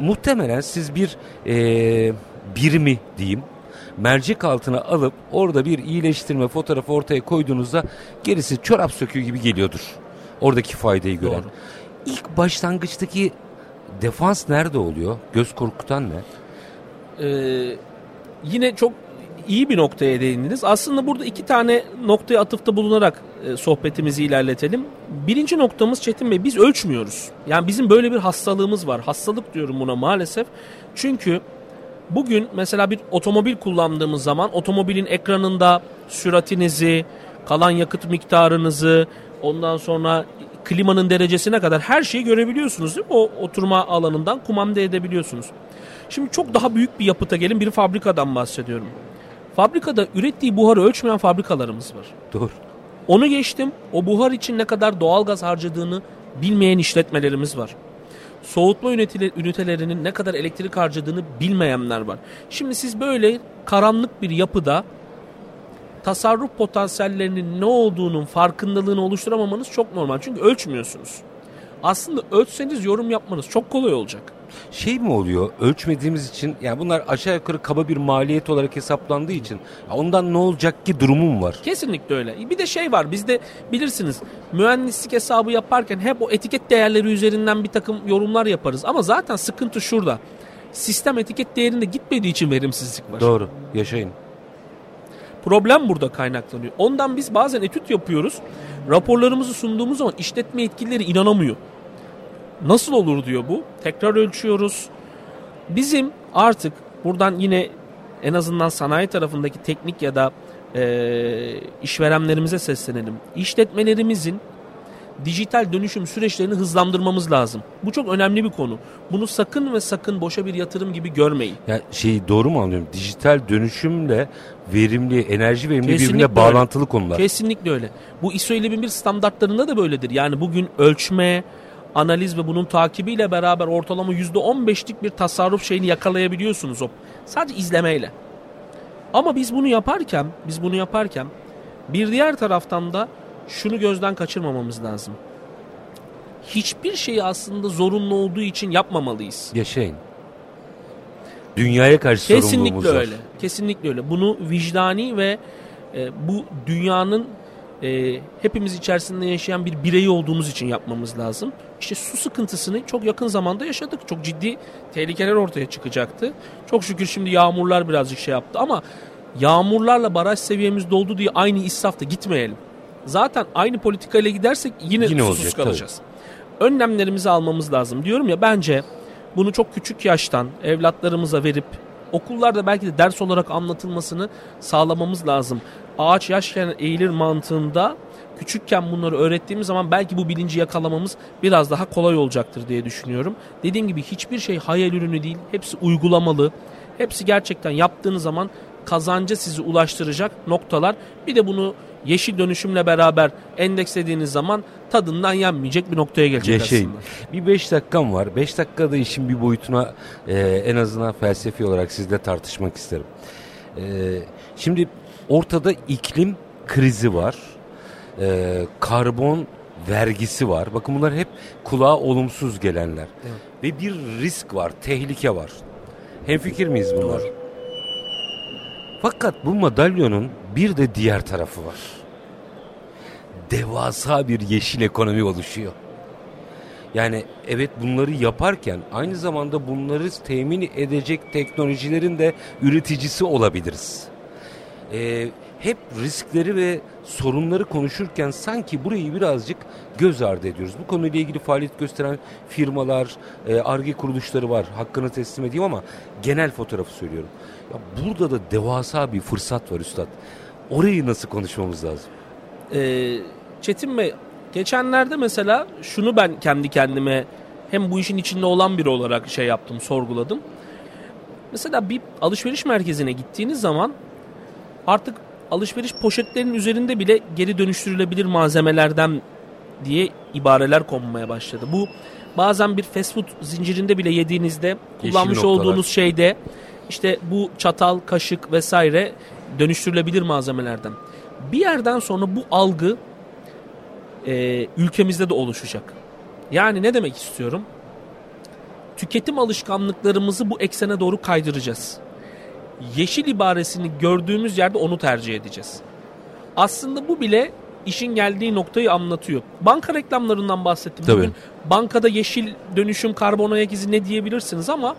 muhtemelen siz bir e, birimi diyeyim mercek altına alıp orada bir iyileştirme fotoğrafı ortaya koyduğunuzda gerisi çorap söküğü gibi geliyordur. Oradaki faydayı gören. Doğru. İlk başlangıçtaki defans nerede oluyor? Göz korkutan ne? Ee, yine çok iyi bir noktaya değindiniz. Aslında burada iki tane noktaya atıfta bulunarak e, sohbetimizi ilerletelim. Birinci noktamız Çetin Bey biz ölçmüyoruz. Yani bizim böyle bir hastalığımız var. Hastalık diyorum buna maalesef. Çünkü bugün mesela bir otomobil kullandığımız zaman otomobilin ekranında süratinizi, kalan yakıt miktarınızı, ondan sonra klimanın derecesine kadar her şeyi görebiliyorsunuz değil mi? O oturma alanından kumanda edebiliyorsunuz. Şimdi çok daha büyük bir yapıta gelin bir fabrikadan bahsediyorum. Fabrikada ürettiği buharı ölçmeyen fabrikalarımız var. Doğru. Onu geçtim. O buhar için ne kadar doğalgaz harcadığını bilmeyen işletmelerimiz var. Soğutma ünitele- ünitelerinin ne kadar elektrik harcadığını bilmeyenler var. Şimdi siz böyle karanlık bir yapıda tasarruf potansiyellerinin ne olduğunun farkındalığını oluşturamamanız çok normal. Çünkü ölçmüyorsunuz. Aslında ölçseniz yorum yapmanız çok kolay olacak. Şey mi oluyor? Ölçmediğimiz için yani bunlar aşağı yukarı kaba bir maliyet olarak hesaplandığı için ondan ne olacak ki durumum var. Kesinlikle öyle. Bir de şey var bizde bilirsiniz mühendislik hesabı yaparken hep o etiket değerleri üzerinden bir takım yorumlar yaparız. Ama zaten sıkıntı şurada. Sistem etiket değerinde gitmediği için verimsizlik var. Doğru. Yaşayın. Problem burada kaynaklanıyor. Ondan biz bazen etüt yapıyoruz. Raporlarımızı sunduğumuz zaman işletme yetkilileri inanamıyor. Nasıl olur diyor bu. Tekrar ölçüyoruz. Bizim artık buradan yine en azından sanayi tarafındaki teknik ya da e, işverenlerimize seslenelim. İşletmelerimizin dijital dönüşüm süreçlerini hızlandırmamız lazım. Bu çok önemli bir konu. Bunu sakın ve sakın boşa bir yatırım gibi görmeyin. Ya şeyi doğru mu anlıyorum? Dijital dönüşümle verimli, enerji verimli Kesinlikle birbirine öyle. bağlantılı konular. Kesinlikle öyle. Bu ISO 21001 standartlarında da böyledir. Yani bugün ölçme, analiz ve bunun takibiyle beraber ortalama %15'lik bir tasarruf şeyini yakalayabiliyorsunuz o sadece izlemeyle. Ama biz bunu yaparken, biz bunu yaparken bir diğer taraftan da şunu gözden kaçırmamamız lazım. Hiçbir şeyi aslında zorunlu olduğu için yapmamalıyız. Yaşayın. Dünyaya karşı sorumluluğumuz Kesinlikle var. öyle. Kesinlikle öyle. Bunu vicdani ve e, bu dünyanın e, hepimiz içerisinde yaşayan bir bireyi olduğumuz için yapmamız lazım. İşte su sıkıntısını çok yakın zamanda yaşadık. Çok ciddi tehlikeler ortaya çıkacaktı. Çok şükür şimdi yağmurlar birazcık şey yaptı ama yağmurlarla baraj seviyemiz doldu diye aynı israfta gitmeyelim. Zaten aynı politikayla gidersek yine, Yine susuz olacak, kalacağız. Önlemlerimizi almamız lazım. Diyorum ya bence bunu çok küçük yaştan evlatlarımıza verip okullarda belki de ders olarak anlatılmasını sağlamamız lazım. Ağaç yaşken eğilir mantığında küçükken bunları öğrettiğimiz zaman belki bu bilinci yakalamamız biraz daha kolay olacaktır diye düşünüyorum. Dediğim gibi hiçbir şey hayal ürünü değil. Hepsi uygulamalı. Hepsi gerçekten yaptığınız zaman kazanca sizi ulaştıracak noktalar. Bir de bunu yeşil dönüşümle beraber endekslediğiniz zaman tadından yenmeyecek bir noktaya gelecek Yaşayın. aslında. Bir 5 dakikam var. 5 dakikada işin bir boyutuna e, en azından felsefi olarak sizle tartışmak isterim. E, şimdi ortada iklim krizi var. E, karbon vergisi var. Bakın bunlar hep kulağa olumsuz gelenler. Evet. Ve bir risk var, tehlike var. Hemfikir miyiz bunlar? Doğru. Fakat bu madalyonun bir de diğer tarafı var. Devasa bir yeşil ekonomi oluşuyor. Yani evet bunları yaparken aynı zamanda bunları temin edecek teknolojilerin de üreticisi olabiliriz. Ee, hep riskleri ve sorunları konuşurken sanki burayı birazcık göz ardı ediyoruz. Bu konuyla ilgili faaliyet gösteren firmalar, e, ARGE kuruluşları var. Hakkını teslim edeyim ama genel fotoğrafı söylüyorum. Ya burada da devasa bir fırsat var üstad. Orayı nasıl konuşmamız lazım? Ee, Çetin Bey geçenlerde mesela şunu ben kendi kendime hem bu işin içinde olan biri olarak şey yaptım sorguladım. Mesela bir alışveriş merkezine gittiğiniz zaman artık alışveriş poşetlerinin üzerinde bile geri dönüştürülebilir malzemelerden diye ibareler konmaya başladı. Bu bazen bir fast food zincirinde bile yediğinizde kullanmış olduğunuz şeyde işte bu çatal, kaşık vesaire dönüştürülebilir malzemelerden. Bir yerden sonra bu algı e, ülkemizde de oluşacak. Yani ne demek istiyorum? Tüketim alışkanlıklarımızı bu eksene doğru kaydıracağız. Yeşil ibaresini gördüğümüz yerde onu tercih edeceğiz. Aslında bu bile işin geldiği noktayı anlatıyor. Banka reklamlarından bahsettim. Tabii. Bugün bankada yeşil dönüşüm, karbon ayak izi ne diyebilirsiniz ama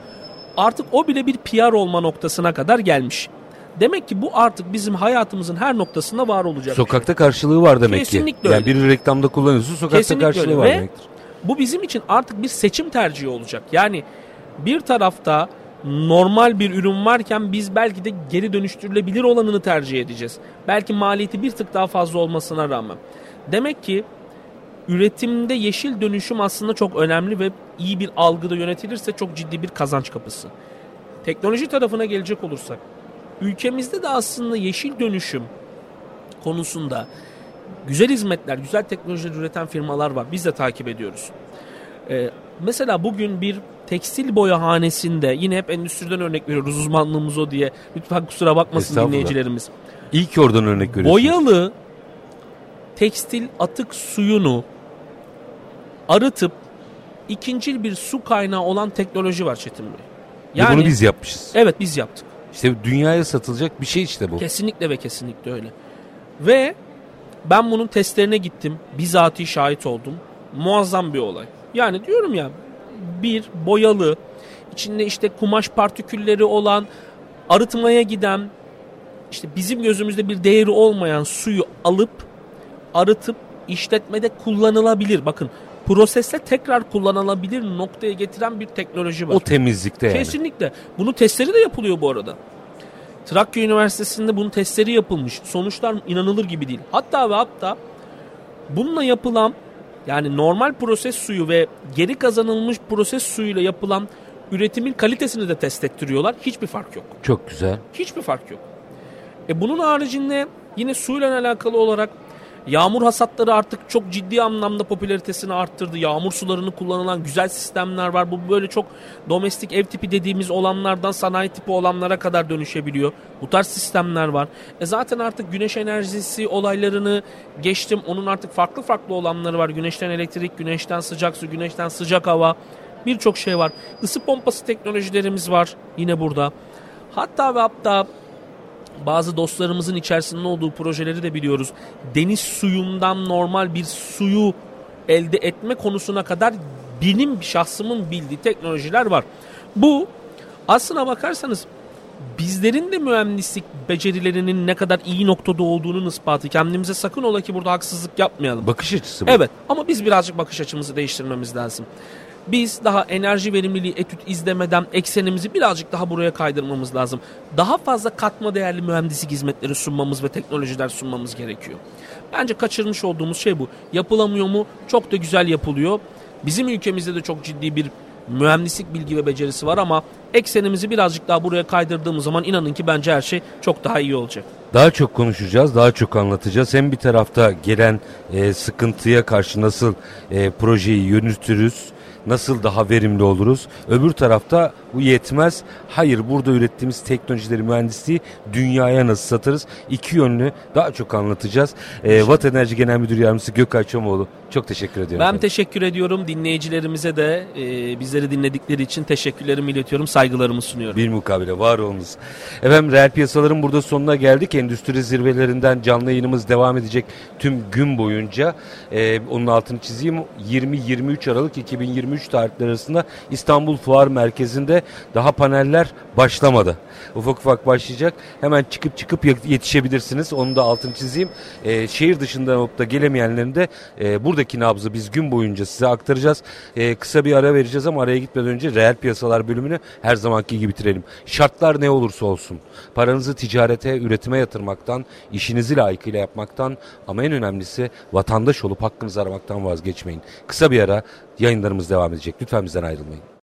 artık o bile bir PR olma noktasına kadar gelmiş. Demek ki bu artık bizim hayatımızın her noktasında var olacak. bir şey. Sokakta karşılığı var demek Kesinlikle ki. Yani öyle. bir reklamda kullanıyorsun sokakta Kesinlikle karşılığı öyle. var Ve demektir. Bu bizim için artık bir seçim tercihi olacak. Yani bir tarafta normal bir ürün varken biz belki de geri dönüştürülebilir olanını tercih edeceğiz. Belki maliyeti bir tık daha fazla olmasına rağmen. Demek ki üretimde yeşil dönüşüm aslında çok önemli ve iyi bir algıda yönetilirse çok ciddi bir kazanç kapısı. Teknoloji tarafına gelecek olursak ülkemizde de aslında yeşil dönüşüm konusunda güzel hizmetler, güzel teknolojiler üreten firmalar var. Biz de takip ediyoruz. Ee, mesela bugün bir tekstil boyahanesinde yine hep endüstriden örnek veriyoruz uzmanlığımız o diye. Lütfen kusura bakmasın dinleyicilerimiz. İlk oradan örnek veriyorsun. Boyalı tekstil atık suyunu arıtıp ikincil bir su kaynağı olan teknoloji var Çetin Bey. Ve bunu biz yapmışız. Evet biz yaptık. İşte dünyaya satılacak bir şey işte bu. Kesinlikle ve kesinlikle öyle. Ve ben bunun testlerine gittim. Bizatihi şahit oldum. Muazzam bir olay. Yani diyorum ya bir boyalı içinde işte kumaş partikülleri olan arıtmaya giden işte bizim gözümüzde bir değeri olmayan suyu alıp arıtıp işletmede kullanılabilir. Bakın prosesle tekrar kullanılabilir noktaya getiren bir teknoloji var. O temizlikte yani. Kesinlikle. Bunun testleri de yapılıyor bu arada. Trakya Üniversitesi'nde bunun testleri yapılmış. Sonuçlar inanılır gibi değil. Hatta ve hatta bununla yapılan yani normal proses suyu ve geri kazanılmış proses suyuyla yapılan üretimin kalitesini de test ettiriyorlar. Hiçbir fark yok. Çok güzel. Hiçbir fark yok. E bunun haricinde yine suyla alakalı olarak yağmur hasatları artık çok ciddi anlamda popülaritesini arttırdı. Yağmur sularını kullanılan güzel sistemler var. Bu böyle çok domestik ev tipi dediğimiz olanlardan sanayi tipi olanlara kadar dönüşebiliyor. Bu tarz sistemler var. E zaten artık güneş enerjisi olaylarını geçtim. Onun artık farklı farklı olanları var. Güneşten elektrik, güneşten sıcak su, güneşten sıcak hava. Birçok şey var. Isı pompası teknolojilerimiz var yine burada. Hatta ve hatta bazı dostlarımızın içerisinde olduğu projeleri de biliyoruz. Deniz suyundan normal bir suyu elde etme konusuna kadar benim şahsımın bildiği teknolojiler var. Bu aslına bakarsanız bizlerin de mühendislik becerilerinin ne kadar iyi noktada olduğunun ispatı. Kendimize sakın ola ki burada haksızlık yapmayalım. Bakış açısı bu. Evet ama biz birazcık bakış açımızı değiştirmemiz lazım. Biz daha enerji verimliliği etüt izlemeden eksenimizi birazcık daha buraya kaydırmamız lazım. Daha fazla katma değerli mühendislik hizmetleri sunmamız ve teknolojiler sunmamız gerekiyor. Bence kaçırmış olduğumuz şey bu. Yapılamıyor mu? Çok da güzel yapılıyor. Bizim ülkemizde de çok ciddi bir mühendislik bilgi ve becerisi var ama eksenimizi birazcık daha buraya kaydırdığımız zaman inanın ki bence her şey çok daha iyi olacak. Daha çok konuşacağız, daha çok anlatacağız. Hem bir tarafta gelen e, sıkıntıya karşı nasıl e, projeyi yürütürüz, nasıl daha verimli oluruz. Öbür tarafta bu yetmez. Hayır burada ürettiğimiz teknolojileri, mühendisliği dünyaya nasıl satarız? İki yönlü daha çok anlatacağız. E, Watt Enerji Genel Müdür Yardımcısı Gökay Çomoğlu. Çok teşekkür ediyorum. Ben efendim. teşekkür ediyorum. Dinleyicilerimize de e, bizleri dinledikleri için teşekkürlerimi iletiyorum. Saygılarımı sunuyorum. Bir mukabele var olunuz. Efendim reel piyasaların burada sonuna geldik. Endüstri zirvelerinden canlı yayınımız devam edecek tüm gün boyunca. Ee, onun altını çizeyim. 20-23 Aralık 2023 tarihleri arasında İstanbul Fuar Merkezi'nde daha paneller başlamadı. Ufak ufak başlayacak. Hemen çıkıp çıkıp yetişebilirsiniz. Onu da altını çizeyim. Ee, şehir dışından olup da gelemeyenlerin de e, buradaki nabzı biz gün boyunca size aktaracağız. Ee, kısa bir ara vereceğiz ama araya gitmeden önce reel piyasalar bölümünü her zamanki gibi bitirelim. Şartlar ne olursa olsun. Paranızı ticarete, üretime yatırmaktan, işinizi layıkıyla yapmaktan ama en önemlisi vatandaş olup hakkınızı aramaktan vazgeçmeyin. Kısa bir ara yayınlarımız devam edecek. Lütfen bizden ayrılmayın.